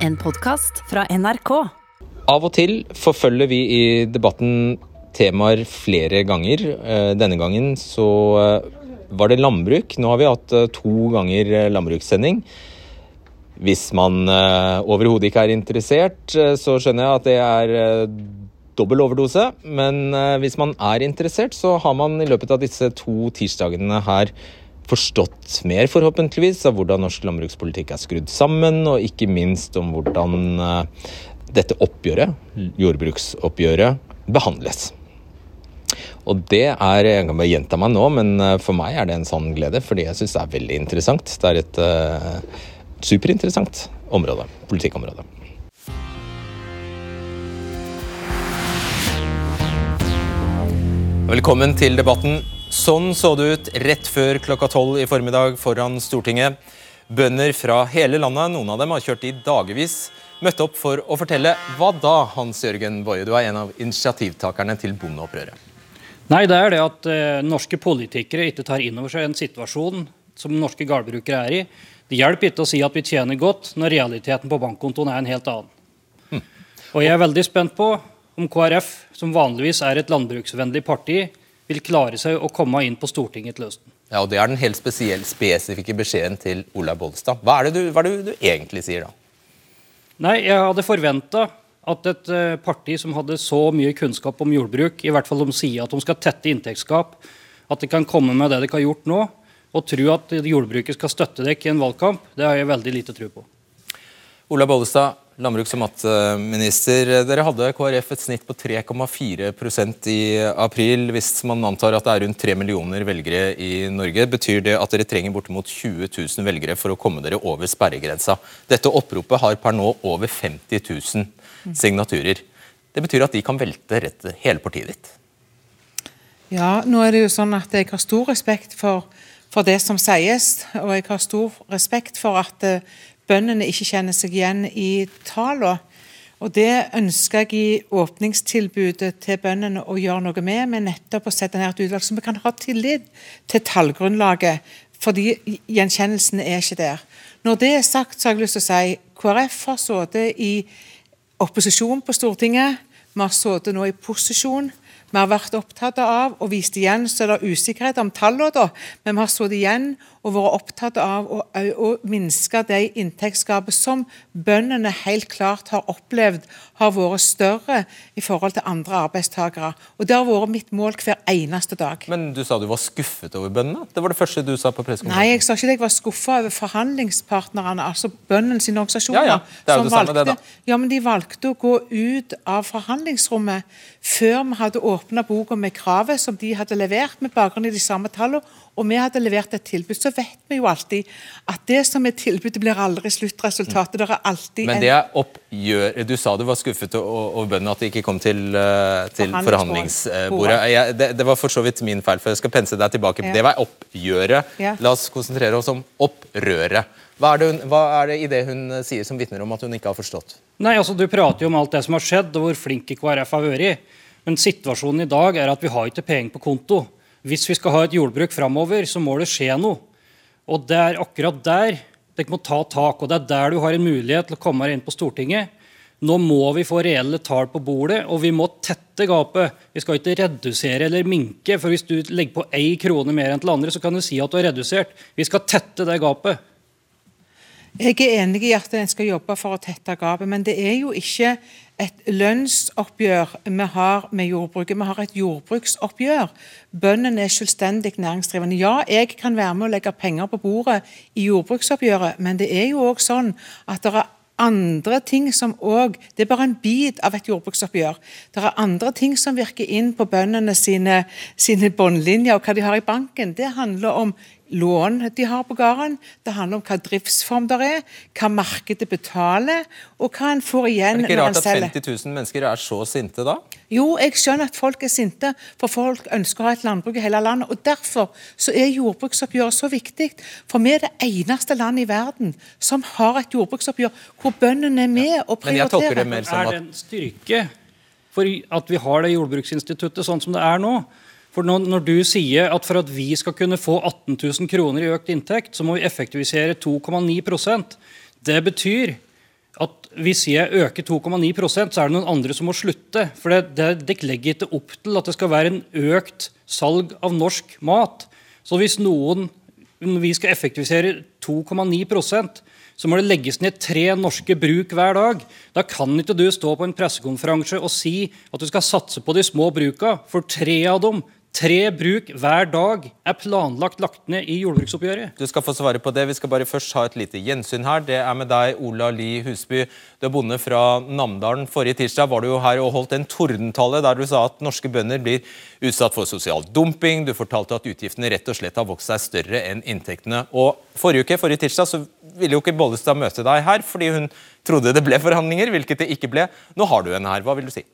En podkast fra NRK. Av og til forfølger vi i debatten temaer flere ganger. Eh, Denne gangen så eh, var det landbruk. Nå har vi hatt eh, to ganger landbrukssending. Hvis man overhodet ikke er interessert, så skjønner jeg at det er dobbel overdose. Men hvis man er interessert, så har man i løpet av disse to tirsdagene her forstått mer, forhåpentligvis, av hvordan norsk landbrukspolitikk er skrudd sammen, og ikke minst om hvordan eh, dette oppgjøret, jordbruksoppgjøret, behandles. Og det er Jeg kan bare gjenta meg nå, men eh, for meg er det en sann glede, fordi jeg syns det er veldig interessant. Det er et uh, superinteressant område. Politikkområde. Velkommen til debatten. Sånn så det ut rett før klokka tolv i formiddag foran Stortinget. Bønder fra hele landet, noen av dem har kjørt i dagevis, møtte opp for å fortelle hva da, Hans Jørgen Boje? Du er en av initiativtakerne til bondeopprøret. Nei, det er det at eh, norske politikere ikke tar inn over seg en situasjon som norske gårdbrukere er i. Det hjelper ikke å si at vi tjener godt, når realiteten på bankkontoen er en helt annen. Og jeg er veldig spent på om KrF, som vanligvis er et landbruksvennlig parti, vil klare seg å komme inn på Stortinget til høsten. Ja, og Det er den helt spesielle, spesifikke beskjeden til Olaug Bollestad. Hva er det du, hva er det du egentlig sier da? Nei, jeg hadde forventa at et eh, parti som hadde så mye kunnskap om jordbruk, i hvert fall de sier at de skal tette inntektsgap, at de kan komme med det de har gjort nå, og tro at jordbruket skal støtte dere i en valgkamp, det har jeg veldig lite tro på. Ola Bollestad, landbruks- og matminister. Dere hadde KrF et snitt på 3,4% i april. Hvis man antar at det er rundt 3 millioner velgere i Norge, betyr det at dere trenger bortimot 20 000 velgere for å komme dere over sperregrensa. Dette oppropet har per nå over 50 000 signaturer. Det betyr at de kan velte rett hele partiet ditt. Ja, nå er det jo sånn at jeg har stor respekt for, for det som sies, og jeg har stor respekt for at eh, bøndene ikke kjenner seg igjen i tallene. Og det ønsker jeg i åpningstilbudet til bøndene å gjøre noe med, med nettopp å sette ned et utvalg så vi kan ha tillit til tallgrunnlaget, fordi gjenkjennelsen er ikke der. Når det er sagt, så har jeg lyst til å si KrF har sittet i opposisjon på Stortinget. Vi har sittet nå i posisjon. Vi har vært opptatt av, og vist igjen så er det usikkerhet om tallene, men vi har sittet igjen og vært opptatt av å, å minske de inntektsgapet som bøndene helt klart har opplevd har vært større i forhold til andre arbeidstakere. Og Det har vært mitt mål hver eneste dag. Men du sa du var skuffet over bøndene? Det var det første du sa på pressekonferansen. Nei, jeg sa ikke det. Jeg var skuffa over forhandlingspartnerne, altså bøndene sine organisasjoner. Ja, ja. Det er jo som valgte, samme, det, da. Ja, men de valgte å gå ut av forhandlingsrommet før vi hadde åpna boka med kravet som de hadde levert, med bakgrunn i de samme tallene, og vi hadde levert et tilbud. Så vet vi jo alltid at det som er tilbudet, blir aldri sluttresultatet. Det er alltid Men det er oppgjør... Du sa du var skuffet over bøndene at de ikke kom til, eh, til Forhandlingsbordet. forhandlingsbordet. Jeg, det, det var for så vidt min feil, for jeg skal pense deg tilbake. Ja. Det var oppgjøret. Ja. La oss konsentrere oss om opprøret. Hva er det, hun, hva er det i det hun eh, sier som vitner om at hun ikke har forstått? Nei, altså Du prater jo om alt det som har skjedd, og hvor flinke KrF har vært. Men situasjonen i dag er at vi har ikke penger på konto. Hvis vi skal ha et jordbruk framover, så må det skje noe. Og det er akkurat der dere må ta tak. Og det er der du har en mulighet til å komme deg inn på Stortinget. Nå må vi få reelle tall på bordet, og vi må tette gapet. Vi skal ikke redusere eller minke, for hvis du legger på én krone mer enn til andre, så kan du si at du har redusert. Vi skal tette det gapet. Jeg er enig i at en skal jobbe for å tette gapet, men det er jo ikke et lønnsoppgjør vi har med jordbruket. Vi har et jordbruksoppgjør. Bøndene er selvstendig næringsdrivende. Ja, jeg kan være med å legge penger på bordet i jordbruksoppgjøret, men det er jo òg sånn at det er andre ting som òg Det er bare en bit av et jordbruksoppgjør. Det er andre ting som virker inn på bøndene sine, sine båndlinjer og hva de har i banken. Det handler om lån de har på gården, det handler om hva driftsform det er, hva markedet betaler, og hva en får igjen når en selger. Er det ikke rart at 50 000 mennesker er så sinte da? Jo, jeg skjønner at folk er sinte, for folk ønsker å ha et landbruk i hele landet. og Derfor så er jordbruksoppgjøret så viktig. For vi er det eneste landet i verden som har et jordbruksoppgjør hvor bøndene er med og Men jeg tolker det mer som er det en styrke for at vi har det jordbruksinstituttet sånn som det er nå? For når, du sier at for at vi skal kunne få 18 000 kroner i økt inntekt, så må vi effektivisere 2,9% Det betyr at hvis jeg øker 2,9% så er det noen andre som må slutte. For det, det, det, legger ikke opp til at det skal være en økt salg av norsk mat. Så hvis noen, vi skal effektivisere 2,9% så må det legges ned tre norske bruk hver dag. Da kan ikke du stå på en pressekonferanse og si at du skal satse på de små bruka, for tre av dem Tre bruk hver dag er planlagt lagt ned i jordbruksoppgjøret. Du skal få svare på det. Vi skal bare først ha et lite gjensyn her. Det er med deg, Ola Li Husby. Du er bonde fra Namdalen. Forrige tirsdag var du jo her og holdt en tordentale der du sa at norske bønder blir utsatt for sosial dumping. Du fortalte at utgiftene rett og slett har vokst seg større enn inntektene. Og Forrige uke, forrige tirsdag så ville jo ikke Bollestad møte deg her fordi hun trodde det ble forhandlinger, hvilket det ikke ble. Nå har du henne her. Hva vil du si?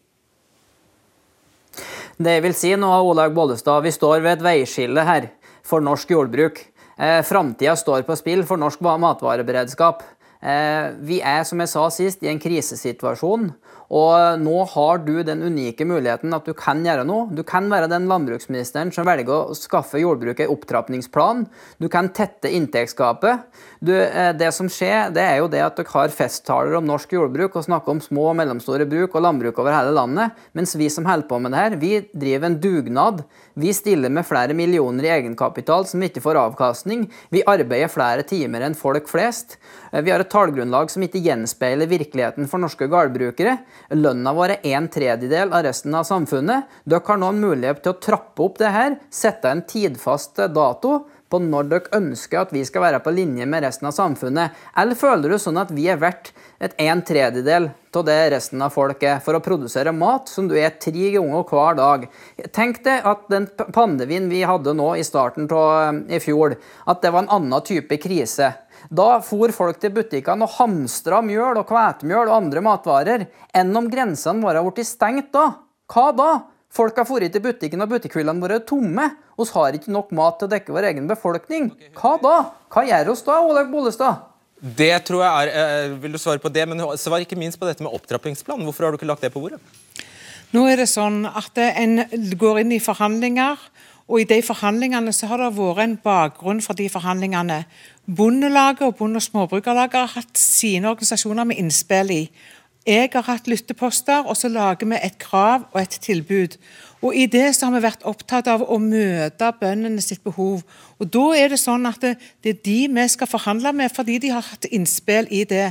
Det vil si nå, Olaug Bollestad, vi står ved et veiskille her for norsk jordbruk. Eh, Framtida står på spill for norsk matvareberedskap. Eh, vi er, som jeg sa sist, i en krisesituasjon. Og nå har du den unike muligheten at du kan gjøre noe. Du kan være den landbruksministeren som velger å skaffe jordbruket en opptrappingsplan. Du kan tette inntektsgapet. Du, eh, det som skjer, det er jo det at dere har festtaler om norsk jordbruk og snakker om små og mellomstore bruk og landbruk over hele landet, mens vi som holder på med det her, vi driver en dugnad. Vi stiller med flere millioner i egenkapital som ikke får avkastning. Vi arbeider flere timer enn folk flest. Eh, vi har et tallgrunnlag som ikke gjenspeiler virkeligheten for norske gårdbrukere. Lønna vår er en tredjedel av resten av samfunnet. Dere har nå en mulighet til å trappe opp det her, sette en tidfast dato på når dere ønsker at vi skal være på linje med resten av samfunnet? Eller føler du sånn at vi er verdt et en tredjedel av det resten av folk er, for å produsere mat som du er tre ganger hver dag? Tenk deg at den pandemien vi hadde nå i starten av eh, i fjor, at det var en annen type krise. Da for folk til butikkene og hamstra mjøl og kvetemjøl og andre matvarer. Enn om grensene våre ble stengt da? Hva da? Folk har dratt til butikken, og butikkhyllene våre er tomme. Vi har ikke nok mat til å dekke vår egen befolkning. Hva da? Hva gjør oss da, Olaug Bollestad? Det tror jeg er eh, Vil du svare på det? Men svar ikke minst på dette med opptrappingsplan. Hvorfor har du ikke lagt det på bordet? Nå er det sånn at en går inn i forhandlinger, og i de forhandlingene så har det vært en bakgrunn for de forhandlingene. Bondelaget og Bonde- og småbrukarlaget har hatt sine organisasjoner med innspill i. Jeg har hatt lytteposter, og så lager vi et krav og et tilbud. Og I det så har vi vært opptatt av å møte bøndene sitt behov. Og Da er det sånn at det, det, er de vi skal forhandle med, fordi de har hatt innspill i det.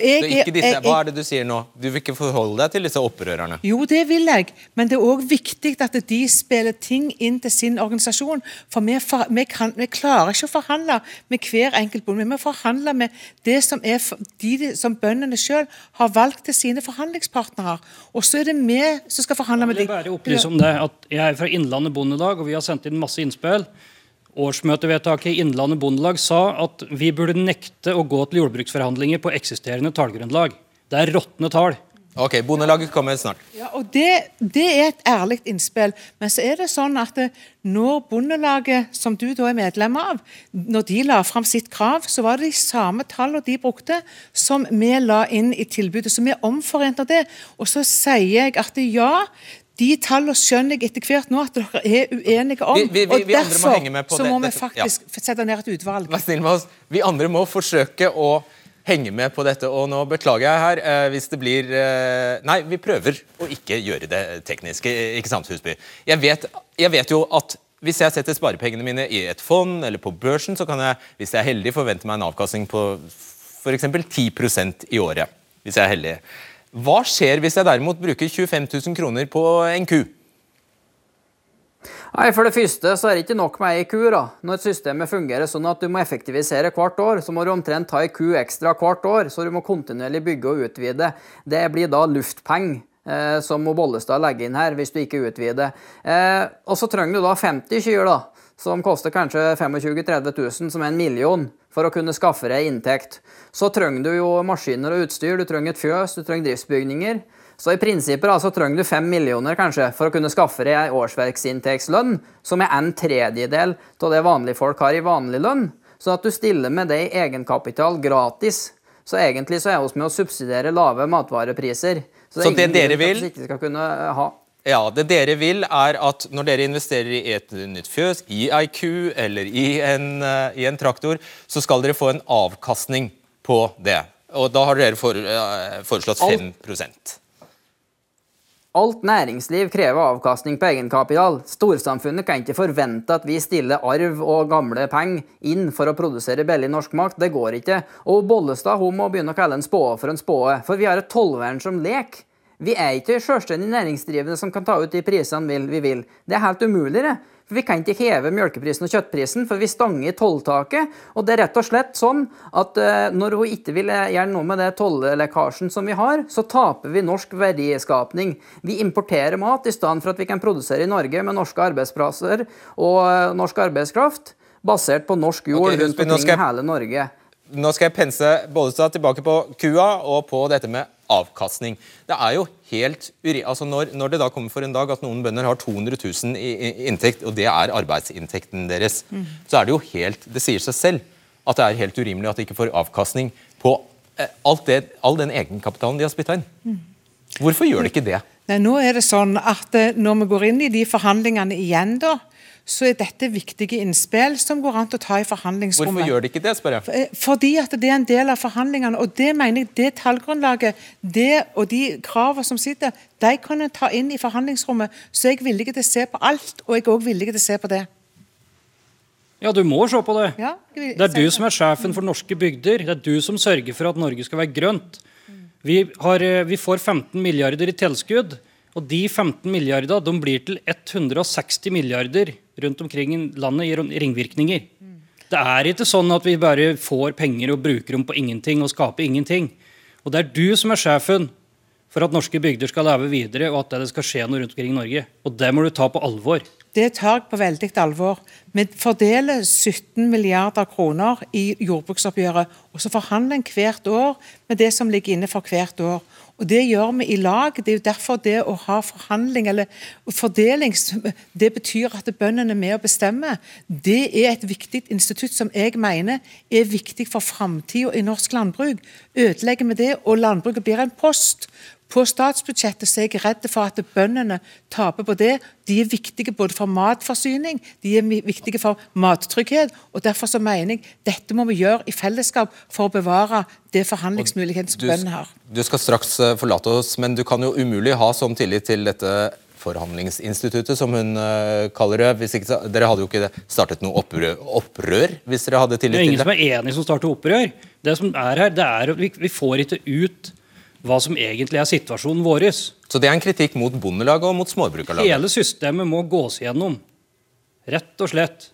Jeg, det disse, jeg, hva er det du sier nå? Du vil ikke forholde deg til disse opprørerne? Jo, det vil jeg, men det er òg viktig at de spiller ting inn til sin organisasjon. For vi, for, vi, kan, vi klarer ikke å forhandle med hver enkelt bonde. Vi må forhandle med det som, er, de som bøndene sjøl har valgt til sine forhandlingspartnere. Og så er det vi som skal forhandle med dem at jeg er fra Innlandet Bondelag, og vi har sendt inn masse innspill. Årsmøtevedtaket i Innlandet Bondelag sa at vi burde nekte å gå til jordbruksforhandlinger på eksisterende tallgrunnlag. Det er råtne tall. Ok, Bondelaget kommer snart. Ja, og det, det, er et ærlig innspill. Men så er det sånn at eh, når Bondelaget, som du da er medlem av, når de la fram sitt krav, så var det de samme tallene de brukte, som vi la inn i tilbudet. Så vi er omforent av det. Og så sier jeg at ja, de tallene skjønner jeg etter hvert nå at dere er uenige om. Vi, vi, vi, og derfor må så må vi faktisk ja. sette ned et utvalg. Vær snill med oss. Vi andre må forsøke å henge med på dette. Og nå beklager jeg her eh, hvis det blir eh, Nei, vi prøver å ikke gjøre det tekniske, Ikke sant, Husby? Jeg vet, jeg vet jo at hvis jeg setter sparepengene mine i et fond eller på børsen, så kan jeg, hvis jeg er heldig, forvente meg en avkastning på f.eks. 10% i året. Hvis jeg er heldig. Hva skjer hvis jeg derimot bruker 25 000 kroner på en ku? Nei, For det første så er det ikke nok med ei ku. da. Når systemet fungerer sånn at du må effektivisere hvert år, så må du omtrent ta ei ku ekstra hvert år, så du må kontinuerlig bygge og utvide. Det blir da luftpenger. Eh, som må Bollestad legge inn her, hvis du ikke utvider. Eh, og så trenger du da 50 kyr, da, som koster kanskje 25 000-30 000, som er en million for å kunne skaffe deg inntekt. Så trenger du jo maskiner og utstyr, du trenger et fjøs, du trenger driftsbygninger. Så i prinsippet altså, trenger du fem millioner kanskje for å kunne skaffe deg ei årsverksinntektslønn som er en tredjedel av det vanlige folk har i vanlig lønn. Så at du stiller med det i egenkapital gratis. Så egentlig så er vi med å subsidiere lave matvarepriser. Så det, så det dere vil ja, Det dere vil, er at når dere investerer i et nytt fjøs, i IQ eller i en, uh, i en traktor, så skal dere få en avkastning på det. Og da har dere for, eh, foreslått 5 Alt næringsliv krever avkastning på egenkapital. Storsamfunnet kan ikke forvente at vi stiller arv og gamle penger inn for å produsere billig norsk makt. Det går ikke. Og Bollestad hun må begynne å kalle en spåe for en spåe, for vi har et tollvern som leker. Vi er ikke selvstendig næringsdrivende som kan ta ut de prisene vi vil. Det er helt umulig. det. For Vi kan ikke heve melkeprisen og kjøttprisen, for vi stanger i tolltaket. Og det er rett og slett sånn at uh, når hun ikke vil gjøre noe med det tollekkasjen som vi har, så taper vi norsk verdiskapning. Vi importerer mat i stedet for at vi kan produsere i Norge med norske arbeidsplasser og uh, norsk arbeidskraft basert på norsk jord okay, rundt omkring i hele Norge. Nå skal jeg pense Bollestad tilbake på kua og på dette med avkastning. Det er jo helt altså når, når, det da kommer for en dag at noen bønder har 200 000 i, inntekt, og det er arbeidsinntekten deres, mm. så er det jo helt Det sier seg selv at det er helt urimelig at de ikke får avkastning på alt det, all den egenkapitalen de har spytta inn. Mm. Hvorfor gjør de ikke det? Nei, nå er det sånn at eh, Når vi går inn i de forhandlingene igjen, da, så er dette viktige innspill som går an å ta i forhandlingsrommet. Hvorfor gjør de ikke det, spør jeg? Eh, fordi at det er en del av forhandlingene. Og det mener jeg, det tallgrunnlaget det og de kravene som sitter, de kan en ta inn i forhandlingsrommet. Så jeg er villig til å se på alt, og jeg er òg villig til å se på det. Ja, du må se på det. Ja, det er du som er sjefen for norske bygder. Det er du som sørger for at Norge skal være grønt. Vi, har, eh, vi får 15 milliarder i tilskudd. Og de 15 milliarder de blir til 160 milliarder rundt omkring i landet gir ringvirkninger. Det er ikke sånn at vi bare får penger og bruker dem på ingenting og skaper ingenting. Og det er du som er sjefen for at norske bygder skal leve videre, og at det skal skje noe rundt omkring i Norge. Og det må du ta på alvor. Det tar jeg på veldig alvor. Vi fordeler 17 milliarder kroner i jordbruksoppgjøret, og så forhandler en hvert år med det som ligger inne for hvert år. Og Det gjør vi i lag. Det er jo derfor det å ha forhandling eller fordeling det betyr at bøndene er med å bestemme. Det er et viktig institutt som jeg mener er viktig for framtida i norsk landbruk. Ødelegger vi det, og landbruket blir en post på statsbudsjettet så er jeg redd for at bøndene taper på det. De er viktige både for matforsyning, de er viktige for mattrygghet. og Derfor så mener jeg dette må vi gjøre i fellesskap for å bevare det forhandlingsmuligheten som bøndene har. Du skal straks eh, forlate oss, men du kan jo umulig ha sånn tillit til dette forhandlingsinstituttet, som hun uh, kaller det. Hvis ikke, dere hadde jo ikke startet noe opprør, opprør hvis dere hadde tillit til det? Det er ingen som er enig som starter opprør. Det som er her, det er at vi, vi får ikke ut hva som egentlig er situasjonen vår. Så det er en kritikk mot Bondelaget og mot Småbrukarlaget? Hele systemet må gås gjennom. Rett og slett.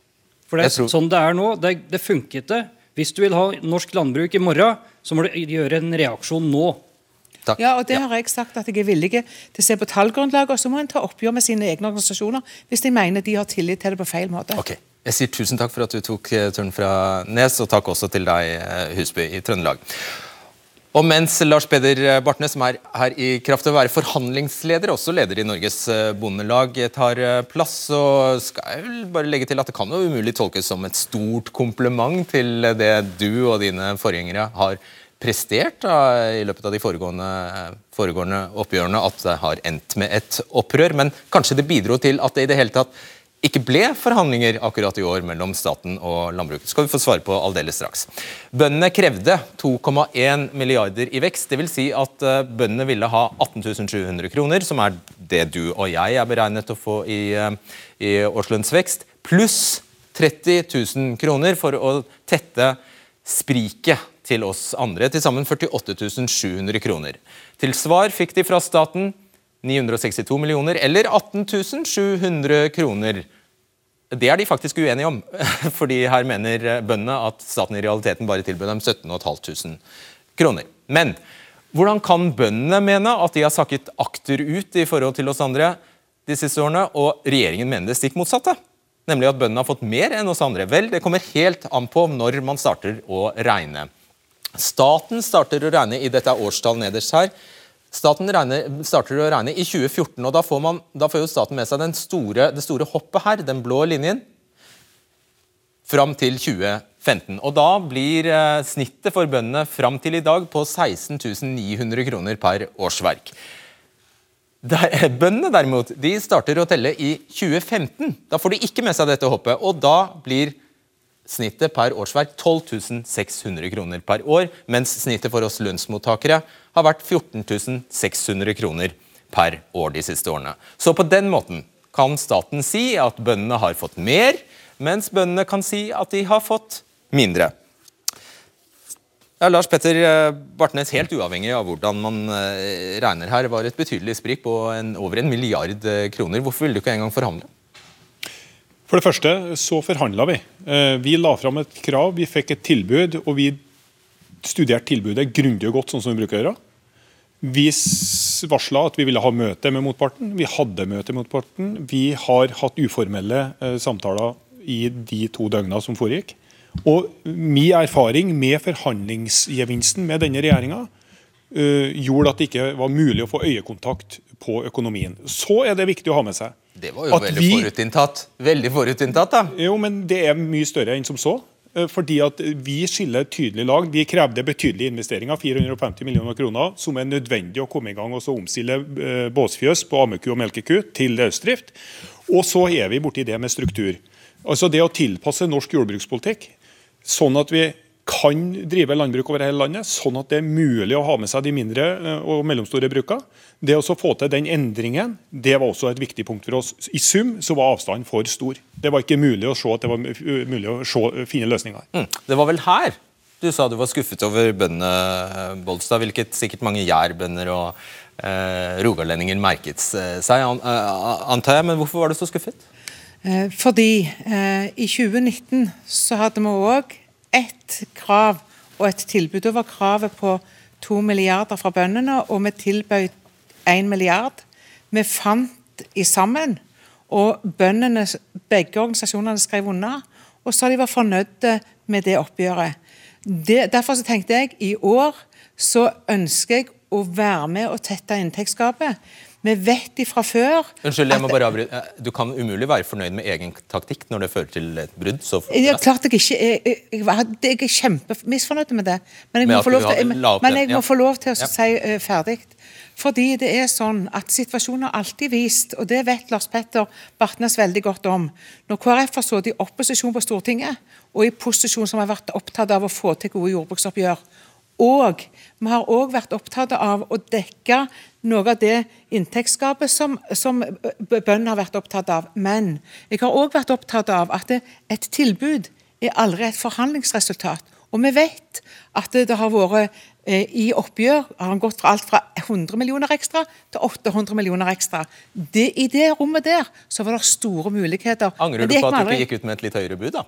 For det, tror... sånn det er nå, det, det funker ikke. Hvis du vil ha norsk landbruk i morgen, så må du gjøre en reaksjon nå. Takk. Ja, og det har jeg sagt at jeg er villig til å se på tallgrunnlaget, og så må en ta oppgjør med sine egne organisasjoner hvis de mener de har tillit til det på feil måte. Ok. Jeg sier tusen takk for at du tok eh, turen fra Nes, og takk også til deg, eh, Husby i Trøndelag. Og mens Lars Peder Bartne, som er her i kraft av å være forhandlingsleder, også leder i Norges eh, Bondelag, tar eh, plass, så skal jeg vel bare legge til at det kan jo umulig tolkes som et stort kompliment til det du og dine forgjengere har prestert da, i løpet av de foregående, foregående oppgjørene, at det har endt med et opprør. Men kanskje det bidro til at det i det hele tatt ikke ble forhandlinger akkurat i år mellom staten og landbruket. skal vi få svare på aldeles straks. Bøndene krevde 2,1 milliarder i vekst. Dvs. Si at eh, bøndene ville ha 18 700 kroner, som er det du og jeg er beregnet å få i, eh, i årslønnsvekst, pluss 30 000 kroner for å tette spriket til oss andre. Til sammen 48 700 kroner. Til svar fikk de fra staten 962 millioner eller 18 700 kroner. Det er de faktisk uenige om, fordi her mener bøndene at staten i realiteten bare tilbød dem 17.500 kroner. Men hvordan kan bøndene mene at de har sakket akterut i forhold til oss andre de siste årene, og regjeringen mener det stikk motsatte? Nemlig at bøndene har fått mer enn oss andre. Vel, det kommer helt an på når man starter å regne. Staten starter å regne i dette årstall nederst her Staten regner, starter å regne i 2014, og da får, man, da får jo staten med seg store, det store hoppet her, den blå linjen, fram til 2015. Og da blir eh, snittet for bøndene fram til i dag på 16 900 kroner per årsverk. Der, bøndene derimot, de starter å telle i 2015. Da får de ikke med seg dette hoppet, og da blir snittet per årsverk 12 600 kroner per år, mens snittet for oss lønnsmottakere har vært 14 600 kroner per år de siste årene. Så på den måten kan staten si at bøndene har fått mer, mens bøndene kan si at de har fått mindre. Ja, Lars Petter eh, Bartnes, helt uavhengig av hvordan man eh, regner her, var et betydelig sprik på en, over en milliard eh, kroner. Hvorfor ville du ikke engang forhandle? For det første så forhandla vi. Vi la fram et krav, vi fikk et tilbud, og vi studerte tilbudet grundig og godt, sånn som vi bruker å gjøre. Vi varsla at vi ville ha møte med motparten. Vi hadde møte med motparten. Vi har hatt uformelle samtaler i de to døgna som foregikk. Og Min erfaring med forhandlingsgevinsten med denne regjeringa uh, gjorde at det ikke var mulig å få øyekontakt på økonomien. Så er det viktig å ha med seg. Det var jo veldig vi, forutinntatt. Veldig forutinntatt, da. Jo, men det er mye større enn som så. Uh, fordi at Vi skiller tydelig lag. Vi krevde betydelige investeringer, 450 millioner kroner, som er nødvendig å komme i gang og så omstille uh, båsfjøs på ammeku og melkeku til løsdrift. Og så er vi borti det med struktur. Altså Det å tilpasse norsk jordbrukspolitikk sånn at vi kan drive landbruk over hele landet, sånn at det er mulig å ha med seg de mindre eh, og mellomstore brukene. Det å få til den endringen det var også et viktig punkt for oss. I sum så var avstanden for stor. Det var ikke mulig å se at det var mulig å se, finne løsninger. Mm. Det var vel her du sa du var skuffet over bøndene, eh, Bolstad, hvilket sikkert mange jærbønder og eh, rogalendinger merket seg, antar jeg. Men hvorfor var du så skuffet? Eh, fordi eh, i 2019 så hadde vi òg ett krav og et tilbud. Da var kravet på to milliarder fra bøndene, og vi tilbød én milliard. Vi fant i sammen, og bøndene, begge organisasjonene skrev unna og sa de var fornøyde med det oppgjøret. Det, derfor tenkte jeg i år så ønsker jeg å være med og tette inntektsgapet. Vi vet ifra før Unnskyld, jeg må bare avbryte. Du kan umulig være fornøyd med egen taktikk når det fører til et brudd? Så ja, klart jeg ikke jeg, jeg, jeg, jeg er kjempemisfornøyd med det. Men jeg må, få lov, til, men jeg må få lov til å si uh, ferdig. Fordi det er sånn at Situasjonen har alltid vist, og det vet Lars Petter Bartnes veldig godt om Når KrF har sittet i opposisjon på Stortinget, og i posisjon som har vært opptatt av å få til gode jordbruksoppgjør, og vi har òg vært opptatt av å dekke noe av det inntektsgapet som, som bøndene har vært opptatt av. Men jeg har òg vært opptatt av at et tilbud er aldri et forhandlingsresultat. Og vi vet at det har vært eh, i oppgjør har han gått fra alt fra 100 millioner ekstra til 800 millioner ekstra. Det, I det rommet der så var det store muligheter. Angrer du på at du ikke gikk ut med et litt høyere bud? da?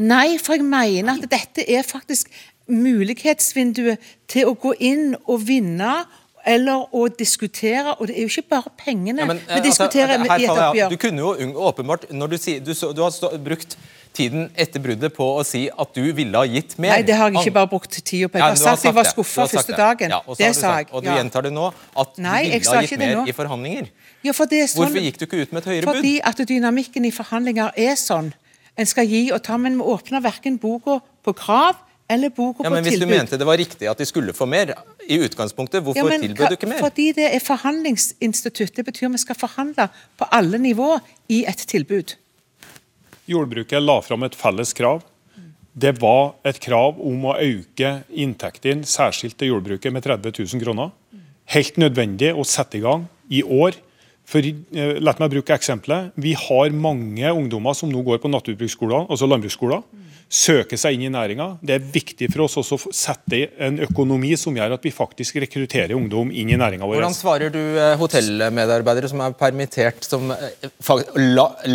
Nei, for jeg mener at dette er faktisk mulighetsvinduet til å gå inn og vinne eller å diskutere. Og det er jo ikke bare pengene ja, men, vi altså, diskuterer altså, i et oppgjør. Du kunne jo åpenbart når du, sier, du, du har stå, brukt tiden etter bruddet på å si at du ville ha gitt mer. Nei, det har jeg ikke bare brukt tida på. Jeg har sagt jeg var skuffa første dagen. Ja, det sa jeg. Og du gjentar det nå, at Nei, du ville ha gitt mer i forhandlinger. Ja, for sånn, Hvorfor gikk du ikke ut med et høyere bud? Fordi at dynamikken i forhandlinger er sånn. En skal gi og ta, men vi åpner verken boka på krav eller boka ja, men Hvis tilbud. du mente det var riktig at de skulle få mer i utgangspunktet, hvorfor ja, tilbød du ikke mer? Fordi det er forhandlingsinstitutt. Det betyr vi skal forhandle på alle nivå i et tilbud. Jordbruket la fram et felles krav. Det var et krav om å øke inntektene, særskilt til jordbruket, med 30 000 kroner. Helt nødvendig å sette i gang i år. For, eh, la meg bruke eksempelet. Vi har mange ungdommer som nå går på naturbruksskoler, altså landbruksskoler søke seg inn i næringa. Det er viktig for oss også å sette en økonomi som gjør at vi faktisk rekrutterer ungdom inn i næringa vår. Hvordan svarer du eh, hotellmedarbeidere som er permittert, som eh,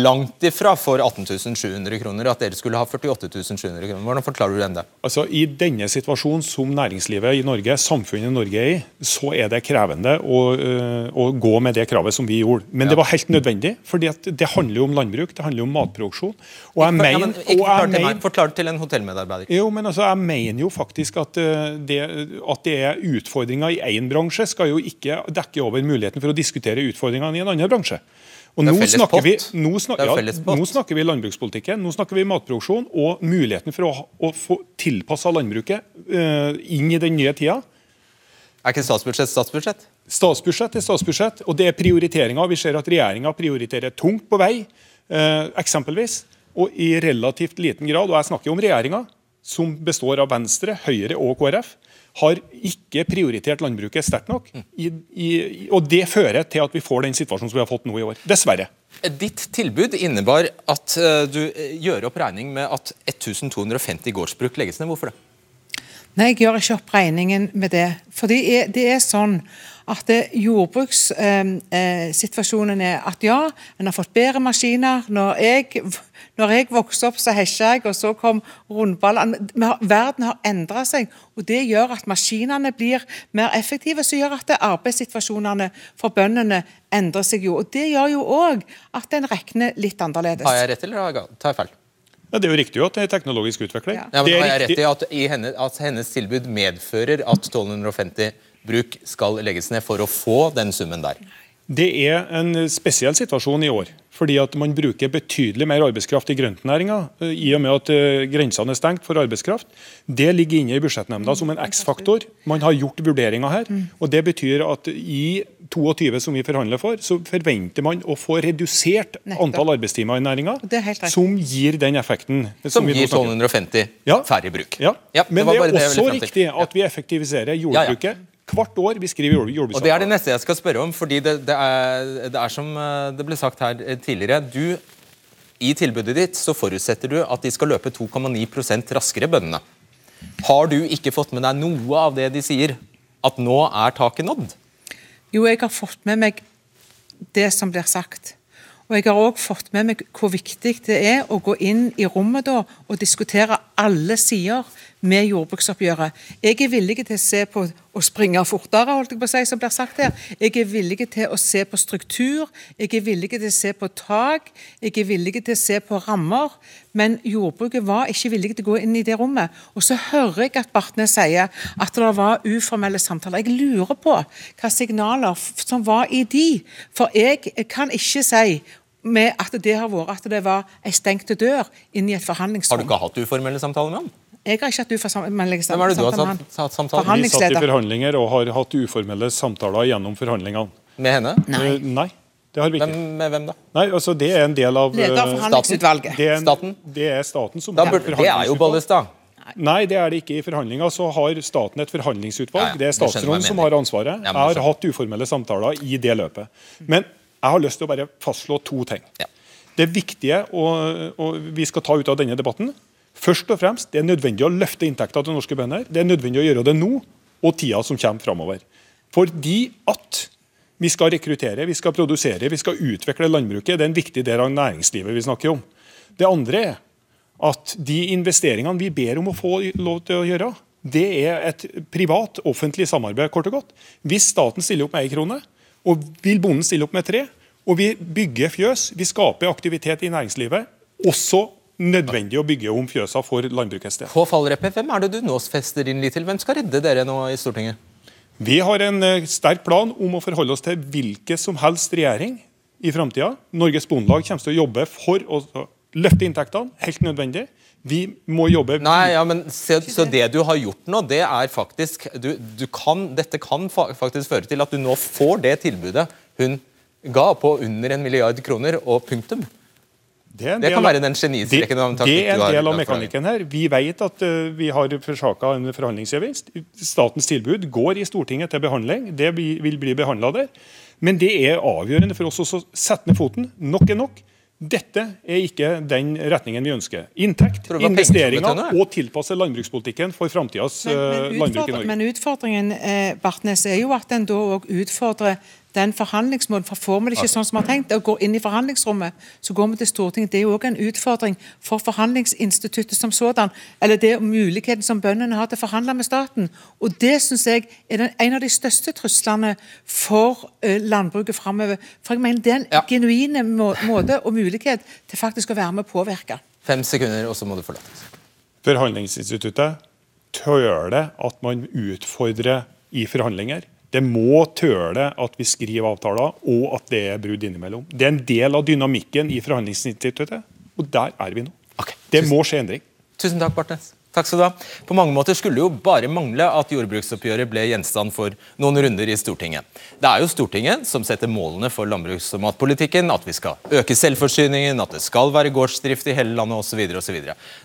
langt ifra får 18 700 kroner, at dere skulle ha 48 700 kroner? Hvordan forklarer du den det? Altså, I denne situasjonen som næringslivet i Norge, samfunnet i Norge er i, så er det krevende å, eh, å gå med det kravet som vi gjorde. Men ja. det var helt nødvendig, fordi det handler jo om landbruk, det handler om matproduksjon. Og jeg mener, ja, men, forklare til en hotellmedarbeider? Jo, men altså, Jeg mener jo faktisk at eh, det, at det er utfordringer i én bransje, skal jo ikke dekke over muligheten for å diskutere utfordringene i en annen bransje. Og nå snakker, vi, nå, snak, ja, nå snakker, vi, landbrukspolitikken, nå snakker vi matproduksjon og muligheten for å, å få tilpassa landbruket uh, inn i den nye tida. Er ikke statsbudsjett statsbudsjett? Statsbudsjett er statsbudsjett, og det er prioriteringer. Vi ser at regjeringa prioriterer tungt på vei, uh, eksempelvis. Og i relativt liten grad, og jeg snakker om regjeringa, som består av Venstre, Høyre og KrF, har ikke prioritert landbruket sterkt nok. I, i, og Det fører til at vi får den situasjonen som vi har fått nå i år. Dessverre. Ditt tilbud innebar at uh, du uh, gjør opp regning med at 1250 gårdsbruk legges ned. Hvorfor det? Nei, jeg gjør ikke opp regningen med det. For det er, det er sånn at jordbrukssituasjonen eh, er at ja, en har fått bedre maskiner. Når jeg, når jeg vokste opp, så hesja jeg, og så kom rundballene. Verden har endra seg, og det gjør at maskinene blir mer effektive. Som gjør at arbeidssituasjonene for bøndene endrer seg jo. Og Det gjør jo òg at en regner litt annerledes. Har jeg rett, eller tar jeg feil? Ja, Det er jo riktig jo at det er teknologisk utvikling. Ja. Men Har jeg rett i at, i henne, at hennes tilbud medfører at 1250 bruk skal legges ned for å få den summen der? Det er en spesiell situasjon i år. Fordi at man bruker betydelig mer arbeidskraft i grøntnæringa eh, i og med at eh, grensene er stengt for arbeidskraft. Det ligger inne i budsjettnemnda som en X-faktor. Man har gjort vurderinger her. og Det betyr at i 22 som vi forhandler for, så forventer man å få redusert antall arbeidstimer i næringa, som gir den effekten. Som, som gir 1250 færre bruk. Ja. ja Men det, det er også riktig at vi effektiviserer jordbruket Hvert år vi skriver jordbruksavtale. Og Det er det neste jeg skal spørre om. fordi det, det, er, det er, som eh, det ble sagt her eh, tidligere. Du, I tilbudet ditt så forutsetter du at de skal løpe 2,9% raskere, bøndene. Har du ikke fått med deg noe av det de sier? At nå er taket nådd? Jo, jeg har fått med meg det som blir sagt. Og jeg har òg fått med meg hvor viktig det er å gå inn i rommet da og diskutere alle sider med jordbruksoppgjøret. Jeg er villig til å se på å springe fortere, holdt jeg på å si, som blir sagt her. Jeg er villig til å se på struktur, jeg er villig til å se på tak, jeg er villig til å se på rammer. Men jordbruket var ikke villig til å gå inn i det rommet. Og så hører jeg at Bartnes sier at det var uformelle samtaler. Jeg lurer på hva signaler som var i de. For jeg kan ikke si med at det har vært at det var ei stengte dør inn i et forhandlingsrom. Har du ikke hatt uformelle samtaler med ham? Jeg har ikke hatt uformelle samtaler. Hvem er det du har hatt samtaler Vi satt i forhandlinger og har hatt uformelle samtaler gjennom forhandlingene. Med henne? Nei. Uh, nei. Det har vi ikke. Hvem, med hvem da? Nei, altså Det er en del av Leder av forhandlingsutvalget. Det er, en, staten? Det er staten som da burde, Det er jo Bollestad. Nei, det er det ikke. I forhandlinger så har staten et forhandlingsutvalg. Ja, ja, det er statsråden som har ansvaret. Jeg har hatt uformelle samtaler i det løpet. Men jeg har lyst til å bare fastslå to ting. Ja. Det viktige, og, og vi skal ta ut av denne debatten, Først og fremst, Det er nødvendig å løfte inntekten til norske bønder. Det er nødvendig å gjøre det nå og tida som kommer framover. Fordi at vi skal rekruttere, vi skal produsere, vi skal utvikle landbruket. Det er en viktig del av næringslivet vi snakker om. Det andre er at de investeringene vi ber om å få lov til å gjøre, det er et privat-offentlig samarbeid. kort og godt. Hvis staten stiller opp med én krone, og vil bonden stille opp med tre, og vi bygger fjøs, vi skaper aktivitet i næringslivet, også nødvendig å bygge om fjøsa for landbrukets del. På fallreppet, hvem er det du nå fester din lit til? Hvem skal redde dere nå i Stortinget? Vi har en eh, sterk plan om å forholde oss til hvilken som helst regjering i framtida. Norges Bondelag kommer til å jobbe for å løfte inntektene, helt nødvendig. Vi må jobbe Nei, ja, men se, Så det du har gjort nå, det er faktisk du, du kan, Dette kan faktisk føre til at du nå får det tilbudet hun ga på under en milliard kroner, og punktum. Det, det kan være den genistreken det, det er en del av mekanikken her. Vi vet at uh, vi har forsaka en forhandlingsgevinst. Statens tilbud går i Stortinget til behandling. Det vil bli behandla der. Men det er avgjørende for oss å sette ned foten. Nok er nok. Dette er ikke den retningen vi ønsker. Inntekt, investeringer og tilpasse landbrukspolitikken for framtidas uh, landbruk i Norge. Men utfordringen eh, Bartnes, er jo at en da òg utfordrer den forhandlingsmåten. For får vi det ikke sånn som vi har tenkt, og går inn i forhandlingsrommet, så går vi til Stortinget. Det er jo òg en utfordring for forhandlingsinstituttet som sådan. Eller det muligheten som bøndene har til å forhandle med staten. Og det syns jeg er den, en av de største truslene for uh, landbruket framover. For jeg mener det er en ja. genuin må, måte og mulighet til faktisk å være med å påvirke. Fem sekunder, og så må du forlate. Forhandlingsinstituttet tøler at man utfordrer i forhandlinger. Det må tøle at vi skriver avtaler, og at det er brudd innimellom. Det er en del av dynamikken i forhandlingsinstituttet, og der er vi nå. Okay. Det må skje endring. Tusen takk, Bartnes. Takk skal du ha. På mange måter skulle det jo bare mangle at jordbruksoppgjøret ble gjenstand for noen runder i Stortinget. Det er jo Stortinget som setter målene for landbruks- og matpolitikken, at vi skal øke selvforsyningen, at det skal være gårdsdrift i hele landet osv. osv.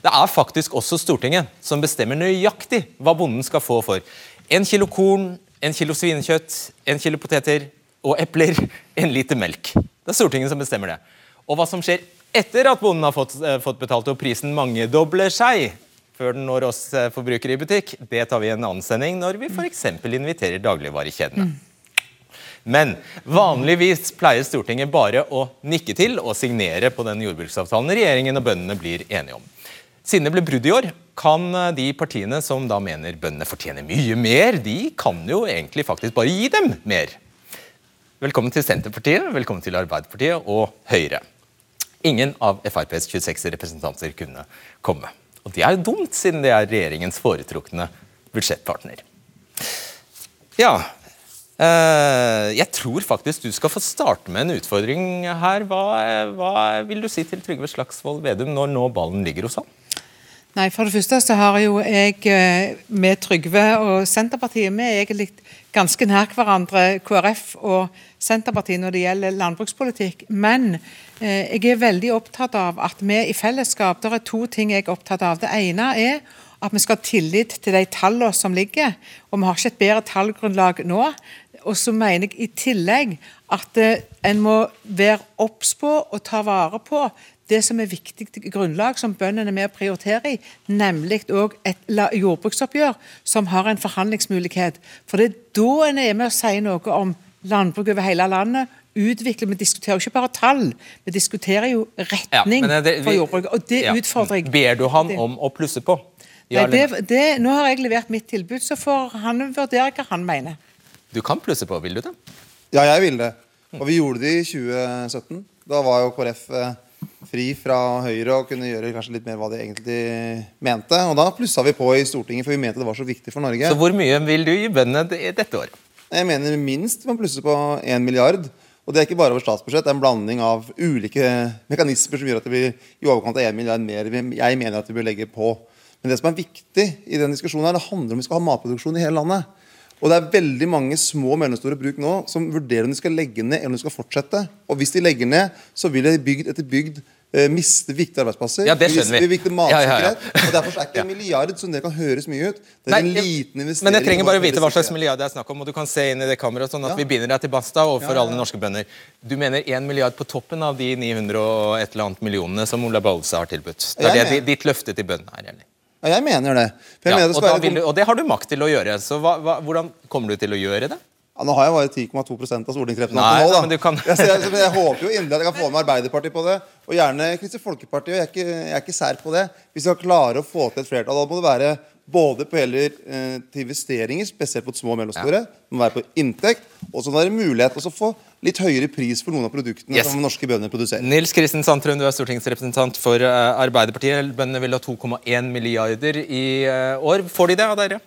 Det er faktisk også Stortinget som bestemmer nøyaktig hva bonden skal få for en kilo korn, en kilo svinekjøtt, en kilo poteter og epler, en liter melk. Det er Stortinget som bestemmer det. Og hva som skjer etter at bonden har fått, eh, fått betalt og prisen mangedobler seg, før den når oss eh, forbrukere i butikk, det tar vi i en annen sending når vi f.eks. inviterer dagligvarekjedene. Men vanligvis pleier Stortinget bare å nikke til og signere på den jordbruksavtalen regjeringen og bøndene blir enige om. Siden det ble brudd i år, kan eh, de partiene som da mener bøndene fortjener mye mer, de kan jo egentlig faktisk bare gi dem mer. Velkommen til Senterpartiet, velkommen til Arbeiderpartiet og Høyre. Ingen av FrPs 26 representanter kunne komme. Og det er jo dumt, siden det er regjeringens foretrukne budsjettpartner. Ja, eh, jeg tror faktisk du skal få starte med en utfordring her. Hva, hva vil du si til Trygve Slagsvold Vedum når nå ballen ligger hos han? Nei, For det første så har jo jeg eh, med Trygve og Senterpartiet vi er egentlig ganske nær hverandre, KrF og Senterpartiet, når det gjelder landbrukspolitikk. Men eh, jeg er veldig opptatt av at vi i fellesskap Det er to ting jeg er opptatt av. Det ene er at vi skal ha tillit til de tallene som ligger. Og vi har ikke et bedre tallgrunnlag nå. Og så mener jeg i tillegg at eh, en må være obs på og ta vare på det som er viktig grunnlag som bøndene er med å prioritere i, nemlig òg et jordbruksoppgjør som har en forhandlingsmulighet. For det er da en er med å si noe om landbruk over hele landet. Utvikle, Vi diskuterer jo ikke bare tall, vi diskuterer jo retning Ja, det- vi- for jordbruket. Og det Ja. utfordrer jeg. Ber du han om å plusse på? Ja, Nei, det, det, nå har jeg levert mitt tilbud, så får han vurdere hva han mener. Du kan plusse på, vil du det? Ja, jeg vil det. Og vi gjorde det i 2017. Da var jo KrF eh, fri fra Høyre og kunne gjøre kanskje litt mer hva de egentlig mente. Og da plussa vi på i Stortinget, for vi mente det var så viktig for Norge. Så hvor mye vil du gi bøndene dette året? Jeg mener minst man plusser på 1 milliard. Og det er ikke bare over statsbudsjett, det er en blanding av ulike mekanismer som gjør at det blir i overkant av 1 milliard mer jeg mener at vi bør legge på. Men det som er viktig i den diskusjonen her, det handler om vi skal ha matproduksjon i hele landet. Og det er veldig mange små og mellomstore bruk nå som vurderer om de skal legge ned eller om de skal fortsette. Og hvis de legger ned, så vil de bygd etter bygd eh, miste viktige arbeidsplasser. Ja, det skjønner vi. Viktig Viktig Ja, ja, ja. matsikkerhet. Og derfor er ikke en milliard, som det kan høres mye ut. Det er Nei, en liten investering. Men jeg trenger bare å vite hva slags milliard det er snakk om, og du kan se inn i det kameraet, sånn at vi binder deg til basta overfor alle norske bønder. Du mener 1 milliard på toppen av de 900 og et eller annet millionene som Ola Balse har tilbudt? Det er det ditt løfte til bøndene er, eller? Ja, jeg mener det. Jeg Ja, mener det og, du, og det har du makt til å gjøre, så hva, hva, hvordan kommer du til å gjøre det? Ja, nå har jeg bare 10,2% av stortingsrepresentantene nå, da. men du kan- jeg, jeg, jeg, jeg håper jo inderlig at jeg kan få med Arbeiderpartiet på det. Og gjerne Kristelig Folkeparti. og Jeg er, ikke, jeg er ikke sær på det. Vi skal klare å få til et flertall. Da må det være både på heller eh, til investeringer, spesielt på små og mellomstore. Det må være på inntekt. Og så må det være mulighet til å få litt høyere pris for noen av produktene Yes. som norske bønder produserer. Nils Kristen Sandtrøen, du er stortingsrepresentant for eh, Arbeiderpartiet. Bøndene vil ha 2,1 milliarder i eh, år. Får de det av dere?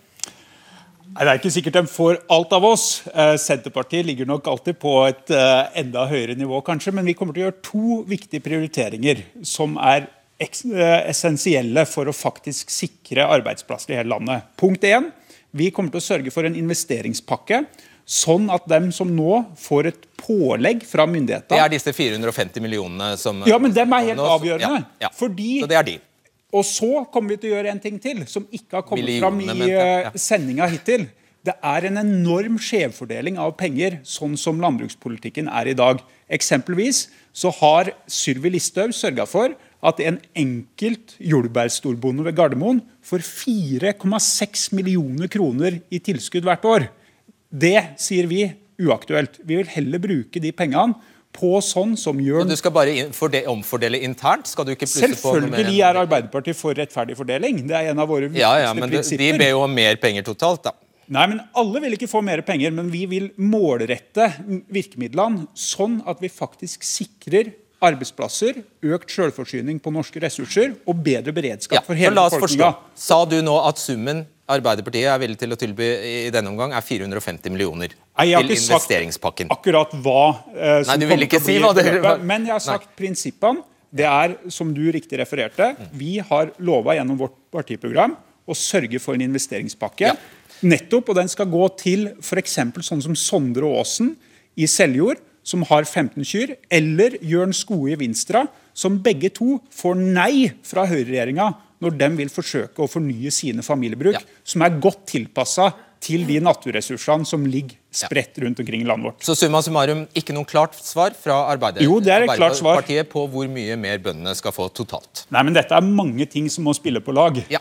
Nei, Det er ikke sikkert de får alt av oss. Eh, Senterpartiet ligger nok alltid på et eh, enda høyere nivå, kanskje. Men vi kommer til å gjøre to viktige prioriteringer som er essensielle for å faktisk sikre arbeidsplasser i hele landet. Punkt 1. vi kommer til å sørge for en investeringspakke. Sånn at dem som nå får et pålegg fra myndighetene Det er disse 450 millionene som Ja, men dem er helt avgjørende. Ja, ja. Fordi Så det er de. og så kommer vi til å gjøre en ting til, som ikke har kommet fram i ja. eh, sendinga hittil. Det er en enorm skjevfordeling av penger, sånn som landbrukspolitikken er i dag. Eksempelvis så har Sylvi Listhaug sørga for at en enkelt jordbærstorbonde ved Gardermoen får 4,6 millioner kroner i tilskudd hvert år. Det sier vi uaktuelt. Vi vil heller bruke de pengene på sånn som gjør Men du skal bare omfordele internt? Skal du ikke plusse på noe mer Selvfølgelig er Arbeiderpartiet for rettferdig fordeling. Det er en av våre viktigste Ja, ja, men de, de ber jo om mer penger totalt, da. Nei, men Alle vil ikke få mer penger, men vi vil målrette virkemidlene sånn at vi faktisk sikrer arbeidsplasser, økt selvforsyning på norske ressurser og bedre beredskap Ja, for hele forstå. befolkninga. Sa du nå at summen Arbeiderpartiet er villig til å tilby i denne omgang, er 450 millioner Nei, jeg har til ikke sagt akkurat hva eh, som Nei, du vil ikke si hva det- beløpet, Men jeg har sagt prinsippene. Det er, som du riktig refererte, vi har lova gjennom vårt partiprogram å sørge for en investeringspakke. Nettopp, og Den skal gå til f.eks. sånn som Sondre Aasen i Seljord, som har 15 kyr, eller Jørn Skoe i Vinstra, som begge to får nei fra høyreregjeringa når de vil forsøke å fornye sine familiebruk, Ja. som er godt tilpassa til de naturressursene som ligger spredt rundt omkring i landet vårt. Så summa summarum, ikke noe klart svar fra er. Arbeiderpartiet på hvor mye mer bøndene skal få totalt. Nei, men Dette er mange ting som må spille på lag. Ja.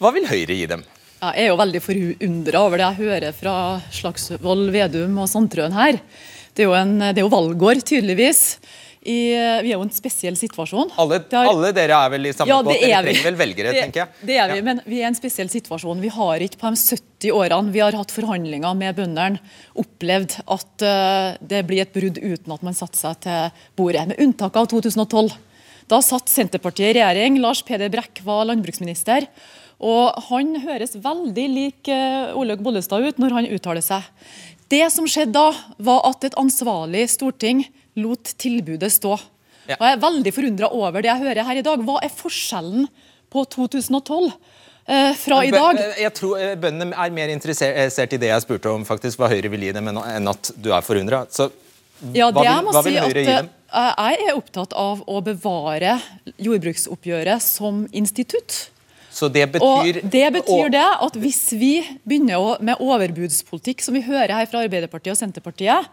Hva vil Høyre gi dem? Jeg er jo veldig forundra over det jeg hører fra Slagsvold Vedum og Sandtrøen her. Det er jo, en, det er jo valgår, tydeligvis. I, vi er jo en spesiell situasjon. Alle, har- alle dere er vel i samme Ja, båt? Dere er trenger vel velgere, det, tenker jeg. Det er vi, men vi er i en spesiell situasjon. Vi har ikke på de 70 årene vi har hatt forhandlinger med bøndene, opplevd at uh, det blir et brudd uten at man satte seg til bordet, med unntak av 2012. Da satt Senterpartiet i regjering, Lars Peder Brekk var landbruksminister. Og Han høres veldig lik uh, Olaug Bollestad ut når han uttaler seg. Det som skjedde da, var at et ansvarlig storting lot tilbudet stå. Ja. Og Jeg er veldig forundra over det jeg hører her i dag. Hva er forskjellen på 2012 eh, fra i dag? Jeg tror eh, Bøndene er mer interessert i det jeg spurte om, faktisk, hva Høyre vil gi dem, enn at du er forundra. Ja, hva det jeg vil, si vil Høyre gi dem? eh, Jeg er opptatt av å bevare jordbruksoppgjøret som institutt. Så det Og det betyr og- det at hvis vi begynner å, med overbudspolitikk, som vi hører her fra Arbeiderpartiet og Senterpartiet,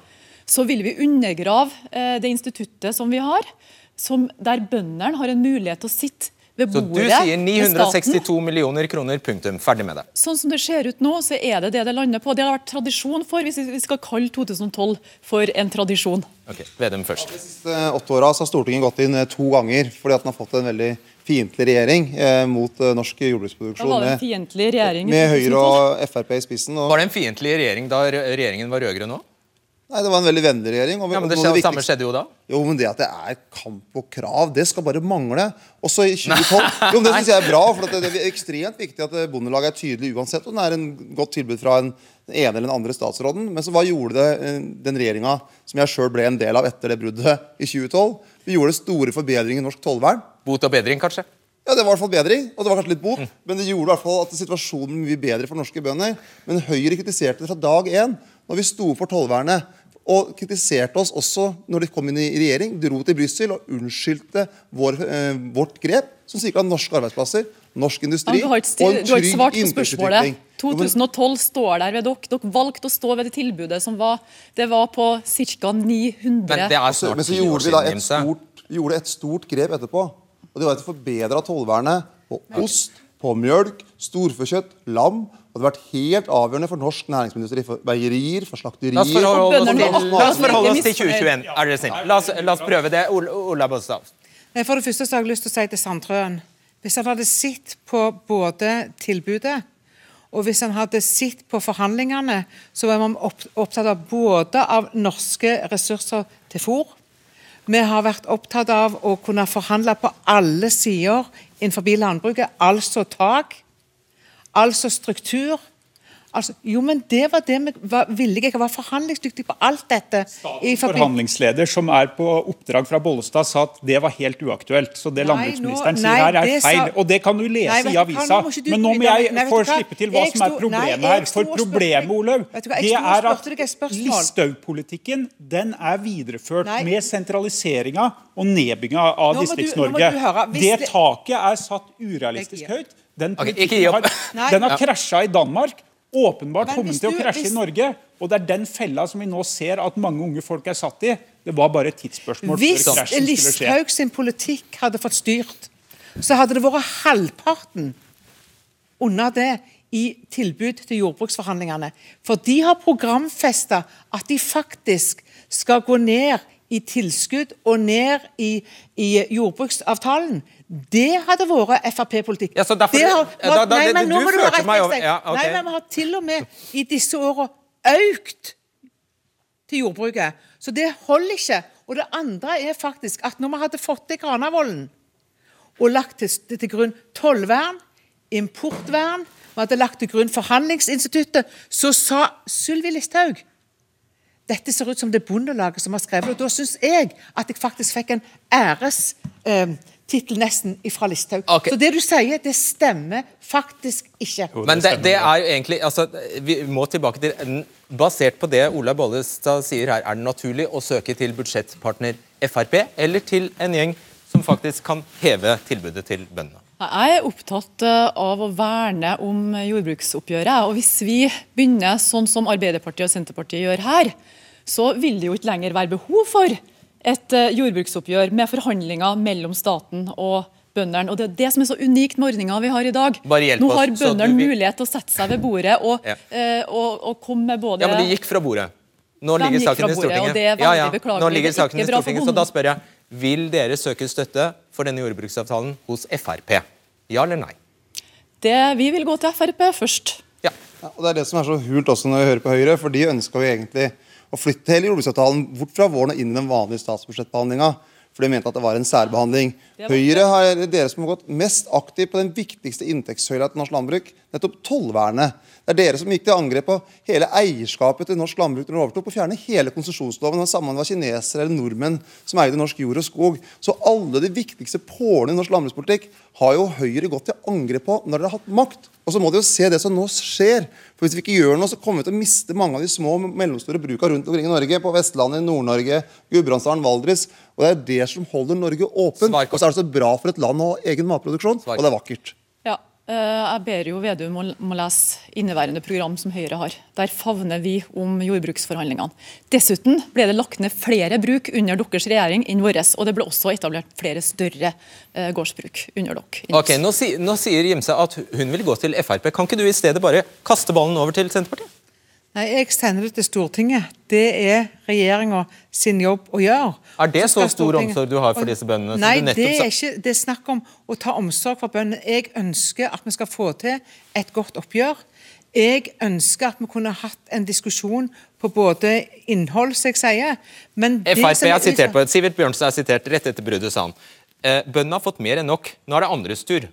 så vil vi undergrave eh, det instituttet som vi har, som, der bøndene har en mulighet til å sitte ved bordet Så du sier 962 millioner kroner, punktum. Ferdig med det. Sånn som det ser ut nå, så er det det det lander på. Det har vært tradisjon for, hvis vi skal kalle 2012 for en tradisjon. Ok, Vedum først. De siste åtte åra har Stortinget gått inn eh, to ganger fordi at den har fått en veldig fiendtlig regjering eh, mot eh, norsk Da jordbruksproduksjon. var det en Med, fiendtlig regjering. Med, med Høyre og Frp i spissen. Og, Var det en fiendtlig regjering da regjeringen var rød-grønn òg? nei, det var en veldig vennlig regjering. Og, Ja, men det skjedde, det samme skjedde jo da. Jo, men det at det er kamp og krav, det skal bare mangle. Også i 2012. Jo, men Det syns jeg er bra. for det, det er ekstremt viktig at Bondelaget er tydelig uansett om det er en godt tilbud fra en, den ene eller den andre statsråden. Men så hva gjorde det eh, den regjeringa som jeg sjøl ble en del av etter det bruddet i 2012? Vi gjorde store forbedringer i norsk tollvern. Bot og bedring, kanskje? Ja, Det var i hvert fall bedring, og det var kanskje litt bot, men det gjorde i hvert fall at situasjonen ble mye bedre for norske bønder. Men Høyre kritiserte det fra dag én, når vi sto for tollvernet. Og kritiserte oss også når de kom inn i regjering, dro til Brussel og unnskyldte vår, eh, vårt grep, som sikra norske arbeidsplasser, norsk industri Ja, du har ikke, og en du har ikke trygg svart på inntektsutvikling. spørsmålet. 2012 står der ved dere. Dere valgte å stå ved det tilbudet som var, det var på ca. 900 Men det er Så, snart men så gjorde vi da et stort, gjorde et stort grep etterpå. Og det var et forbedra tollvernet på ost, på mjølk, storfekjøtt, lam. Og det har vært helt avgjørende for norsk næringsmiddelindustri, for meierier, for slakterier. La oss forholde oss til, la oss forholde oss til 2021, er dere snill. La la oss prøve det. Ola. Nei, For det første så har jeg lyst til å si til Sandtrøen Hvis han hadde sett på både tilbudet og hvis han hadde sett på forhandlingene, så var man opp, opptatt av både av norske ressurser til fôr. Vi har vært opptatt av å kunne forhandle på alle sider innenfor landbruket, altså tak, altså struktur. Altså, jo, men det var det vi var villige Jeg var forhandlingsdyktig på alt dette. Statens Forhandlingsleder som er på oppdrag fra Bollestad sa at det var helt uaktuelt. Så det Nei, landbruksministeren nå- sier her er feil. sa-. Og det kan du lese Nei, i avisa. nå du- Men nå må jeg få slippe til hva som er problemet her. For problemet, Olaug, det er at. Listhaug-politikken den er videreført Nei. med sentraliseringa og nedbygginga av Nå nå Distrikts-Norge. Det taket er satt urealistisk høyt. Den okay, har, den har krasja i Danmark. Åpenbart kommet til å krasje hvis- i Norge. Og det er den fella som vi nå ser at mange unge folk er satt i. Det var bare et tidsspørsmål Hvis før krasjen skulle skje. Hvis Listhaug sin politikk hadde fått styrt, så hadde det vært halvparten under det i tilbud til jordbruksforhandlingene. For de har programfesta at de faktisk skal gå ned i tilskudd og ned i, i jordbruksavtalen. Det hadde vært Frp-politikk. Ja, derfor- har- da- da- Nei, men nå må du meg etter, over- ja, ok. Nei, men vi har til og med i disse åra økt til jordbruket. Så det holder ikke. Og det andre er faktisk at når vi hadde fått til Granavolden og lagt til, til grunn tollvern, importvern, vi hadde lagt til grunn forhandlingsinstituttet, så sa Sylvi Listhaug dette ser ut som det Bondelaget som har skrevet det. Og da syns jeg at jeg faktisk fikk en ærestittel tittel nesten fra Listhaug. Okay. Så det du sier, det stemmer faktisk ikke. Men det, det er jo egentlig altså, Vi må tilbake til Basert på det Ola Bollestad sier her, er det naturlig å søke til budsjettpartner Frp eller til en gjeng som faktisk kan heve tilbudet til bøndene? Jeg er opptatt eh, av å verne om jordbruksoppgjøret. og Hvis vi begynner sånn som Arbeiderpartiet og Senterpartiet gjør her, så vil det jo ikke lenger være behov for et eh, jordbruksoppgjør med forhandlinger mellom staten og bøndene. Og Det er det som er så unikt med ordninga vi har i dag. Bare hjelp Nå har bøndene vil- mulighet til å sette seg ved bordet og, Ja. eh, og, og komme med både Ja, men de gikk fra bordet. Nå De ligger saken fra i Stortinget. og det er ja, ja. Nå ligger er saken i Stortinget, så da spør jeg Vil dere søke støtte for denne jordbruksavtalen hos Frp? Ja eller nei? det Vi vil gå til Frp først. Ja. Ja, og Det er det som er så hult også når vi hører på Høyre, for de ønska jo egentlig å flytte hele jordbruksavtalen bort fra våren og inn i den vanlige statsbudsjettbehandlinga. For de mente at det var en særbehandling. Høyre har dere som har gått mest aktivt på den viktigste inntektssøyla til norsk landbruk, nettopp tollvernet. Det er dere som gikk til angrep på hele eierskapet til norsk landbruk når dere overtok, og fjerne hele konsesjonsloven. Samme om det var kinesere eller nordmenn som eide norsk jord og skog. Så alle de viktigste pålene i norsk landbrukspolitikk har jo Høyre gått til angrep på når dere har hatt makt. Og så må dere jo se det som nå skjer. For Hvis vi ikke gjør noe, så kommer vi til å miste mange av de små og mellomstore bruka rundt omkring i Norge. På Vestlandet, Nord-Norge, Gudbrandsdalen, Valdres. Og det er det som holder Norge åpen. Og så er det så bra for et land å ha egen matproduksjon, og det er vakkert. Eh, Jeg ber jo Vedum om å lese inneværende program som Høyre har. Der favner vi om jordbruksforhandlingene. Dessuten ble det lagt ned flere bruk under deres regjering enn vår, og det ble også etablert flere større eh, gårdsbruk under dere. Ok, nå, si, nå sier Gimse at hun vil gå til Frp. Kan ikke du i stedet bare kaste ballen over til Senterpartiet? Nei, Jeg sender det til Stortinget. Det er regjeringa sin jobb å gjøre. Er det Så så stor omsorg du har for disse bøndene, Nei, nettopp det er ikke det er snakk om å ta omsorg for bøndene. Jeg ønsker at vi skal få til et godt oppgjør. Jeg ønsker at vi kunne hatt en diskusjon på både innhold, som jeg sier men det Frp er sitert på, Sivert Bjørnstad er sitert rett etter bruddet, sa han. Eh, bøndene har fått mer enn nok. Nå er det andres tur.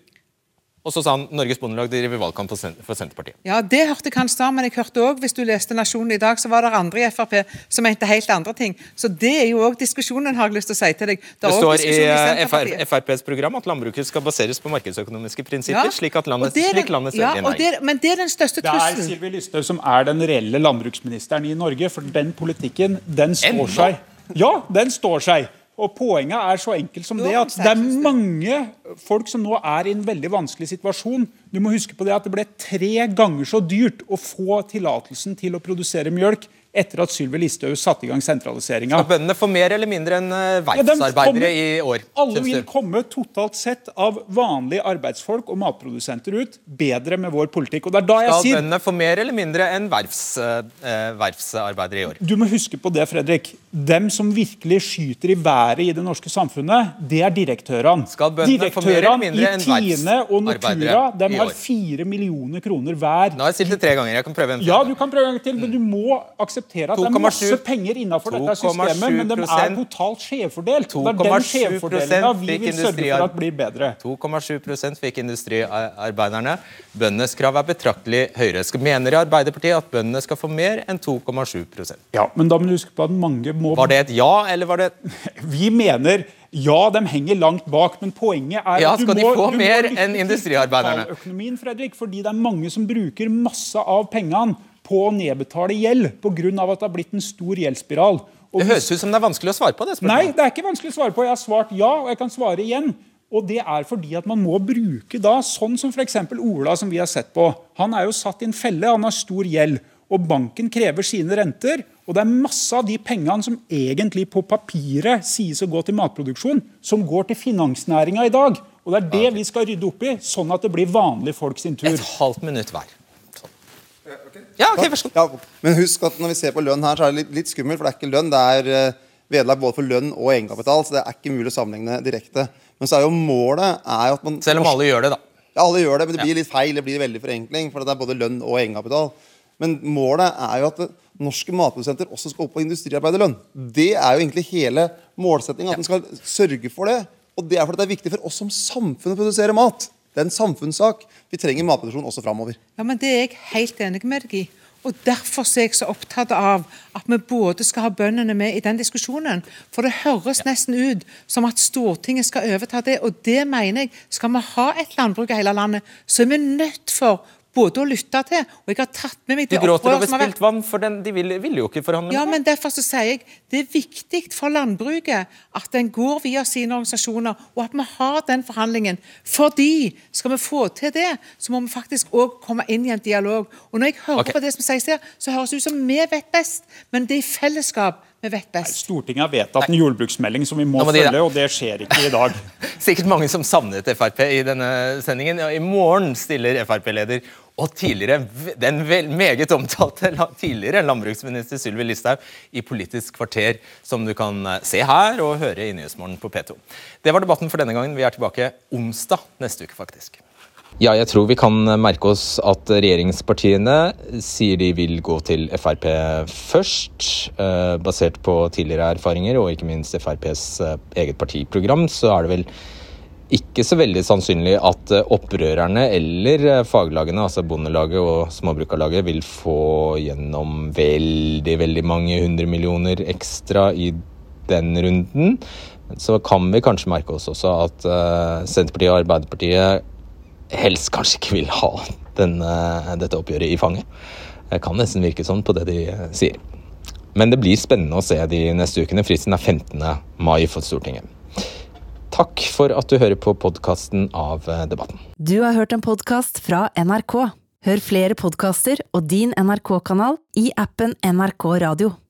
Og så sa han Norges Bondelag driver valgkamp for, Sen- for Senterpartiet. Ja, det hørte kanskje han men jeg hørte også, hvis du leste Nasjonen i dag, så var det andre i Frp som mente helt andre ting. Så det er jo òg diskusjonen, har jeg lyst til å si til deg. Det det står i diskusjon eh, FR, FrPs program at landbruket skal baseres på markedsøkonomiske prinsipper, Ja, slik at landet, den- slik landet ja, selger og det er- Men det er den største trusselen. Det er. Sylvi Lysthaug som er den reelle landbruksministeren i Norge. For den politikken, den står Enda. seg. Ja, den står seg. Og Poenget er så enkelt som det at det er mange folk som nå er i en veldig vanskelig situasjon. Du må huske på det at det ble tre ganger så dyrt å få tillatelsen til å produsere mjølk etter at Sylvi Listhaug satte i gang sentraliseringa. Skal bøndene få mer eller mindre enn verftsarbeidere Ja, dem verftsarbeidere kommer- i år? Alle vil komme totalt sett av vanlige arbeidsfolk og matprodusenter ut bedre med vår politikk. Og det er da jeg Skal sier bøndene få mer eller mindre enn verfts, eh, eh, verftsarbeidere i år? Du må huske på det, Fredrik. Dem som virkelig skyter i været i det norske samfunnet, det er direktørene. Skal bøndene få mer eller mindre enn i Tine og Nortura de har fire millioner kroner hver. Nå har jeg stilt det tre ganger. Jeg kan prøve en til. Ja, du kan prøve en gang til, men du må akseptere at det er masse penger innenfor dette systemet, men de er totalt skjevfordelt. Det er den 2,7% skjevfordelinga vi vil sørge for at blir bedre. 2,7 fikk industriarbeiderne. Bøndenes krav er betraktelig høyere. Mener Arbeiderpartiet at bøndene skal få mer enn 2,7% Ja, men da må du huske på at mange må Var det et ja, eller var det Vi mener ja, de henger langt bak, men poenget er Ja, at du skal de få du mer enn industriarbeiderne? Økonomien, Fredrik, fordi det er mange som bruker masse av pengene på å nedbetale gjeld pga. at det har blitt en stor gjeldsspiral. Og Det høres ut som det er vanskelig å svare på det Nei, det er ikke vanskelig å svare på. Jeg har svart ja, og jeg kan svare igjen. Og det er fordi at man må bruke da, sånn som f.eks. Ola, som vi har sett på. Han er jo satt i en felle, han har stor gjeld. Og banken krever sine renter. Og det er masse av de pengene som egentlig på papiret sies å gå til matproduksjon, som går til finansnæringa i dag. Og det er det vi skal rydde opp i, sånn at det blir vanlige folk sin tur. Et halvt minutt hver. Ja, ok, vær så god. Ja, men husk at når vi ser på lønn her, så er det litt, litt skummelt, for det er ikke lønn. Det er eh, vederlag både for lønn og egenkapital, så det er ikke mulig å sammenligne direkte. Men så er jo målet er at man Selv om alle gjør det, da. Ja, alle gjør det, men det blir litt feil. Det blir veldig forenkling, for det er både lønn og egenkapital. Men målet er jo at norske matprodusenter også skal opp på industriarbeiderlønn. Det er jo egentlig hele målsettingen, at man skal sørge for det. Og det er fordi det er viktig for oss som samfunn å produsere mat. Det er en samfunnssak. Vi trenger matproduksjon også framover. Ja, men Det er jeg helt enig med deg i. Og Derfor er jeg så opptatt av at vi både skal ha bøndene med i den diskusjonen. For det høres nesten ut som at Stortinget skal overta det, og det mener jeg. Skal vi ha et landbruk i hele landet, så er vi nødt for både å lytte til og jeg har tatt med meg Du det gråter opprøret over som har vært spilt vann, for den, de ville, vil, jo ikke forhandle ja, men Derfor så sier jeg det er viktig for landbruket at en går via sine organisasjoner, og at vi har den forhandlingen. Fordi skal vi få til det, så må vi faktisk òg komme inn i en dialog. Og Når jeg hører okay. på det som sies her, så høres det ut som vi vet best, men det er i fellesskap vi vet best. Stortinget har vedtatt en jordbruksmelding som vi må, må følge, de- og det skjer ikke i dag. Sikkert mange som savnet Frp i denne sendingen. Ja, I morgen stiller Frp-leder og tidligere, den vel, meget omtalte tidligere landbruksminister Sylvi Listhaug i Politisk kvarter, som du kan eh, se her og høre i Nyhetsmorgen på P2. Det var debatten for denne gangen. Vi er tilbake onsdag neste uke, faktisk. Ja, jeg tror vi kan merke oss at regjeringspartiene sier de vil gå til Frp først. Eh, basert på tidligere erfaringer og ikke minst FrPs eh, eget partiprogram, så er det vel ikke så veldig sannsynlig at eh, opprørerne eller eh, faglagene, altså Bondelaget og Småbrukarlaget, vil få gjennom veldig, veldig mange hundre millioner ekstra i den runden. Så kan vi kanskje merke oss også at eh, Senterpartiet og Arbeiderpartiet helst kanskje ikke vil ha denne, dette oppgjøret i fanget. Det kan nesten virke sånn på det de sier. Men det blir spennende å se de neste ukene. Fristen er 15. mai for Stortinget. Takk for at du hører på podkasten av eh, Debatten. Du har hørt en podkast fra NRK. Hør flere podkaster og din NRK-kanal i appen NRK Radio.